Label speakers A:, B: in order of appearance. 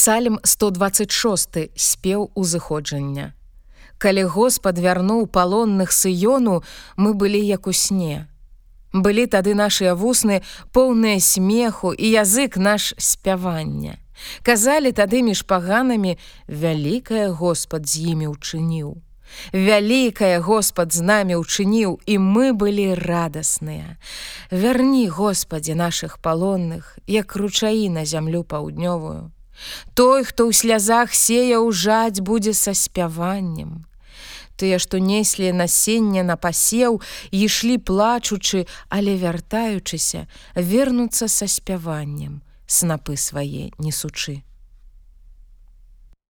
A: Псальм 126 спеў узыходжання. Калі Господ вярнуў палонных сыёну, мы былі як у сне. Былі тады нашыя вусны поўныя смеху і язык наш спявання. Казалі тады між паганамі вялікае Господ з імі ўчыніў. Вялікае Господ з намі ўчыніў, і мы былі радасныя. Вярні, Господі нашых палонных, як ручаі на зямлю паўднёвую. Той, хто ў слязах сея ўжаць будзе са спяваннем тыя, што неслі насення на пасеў, ішлі плачучы, але вяртаючыся, вернуцца са спяваннем, снапы свае несучы.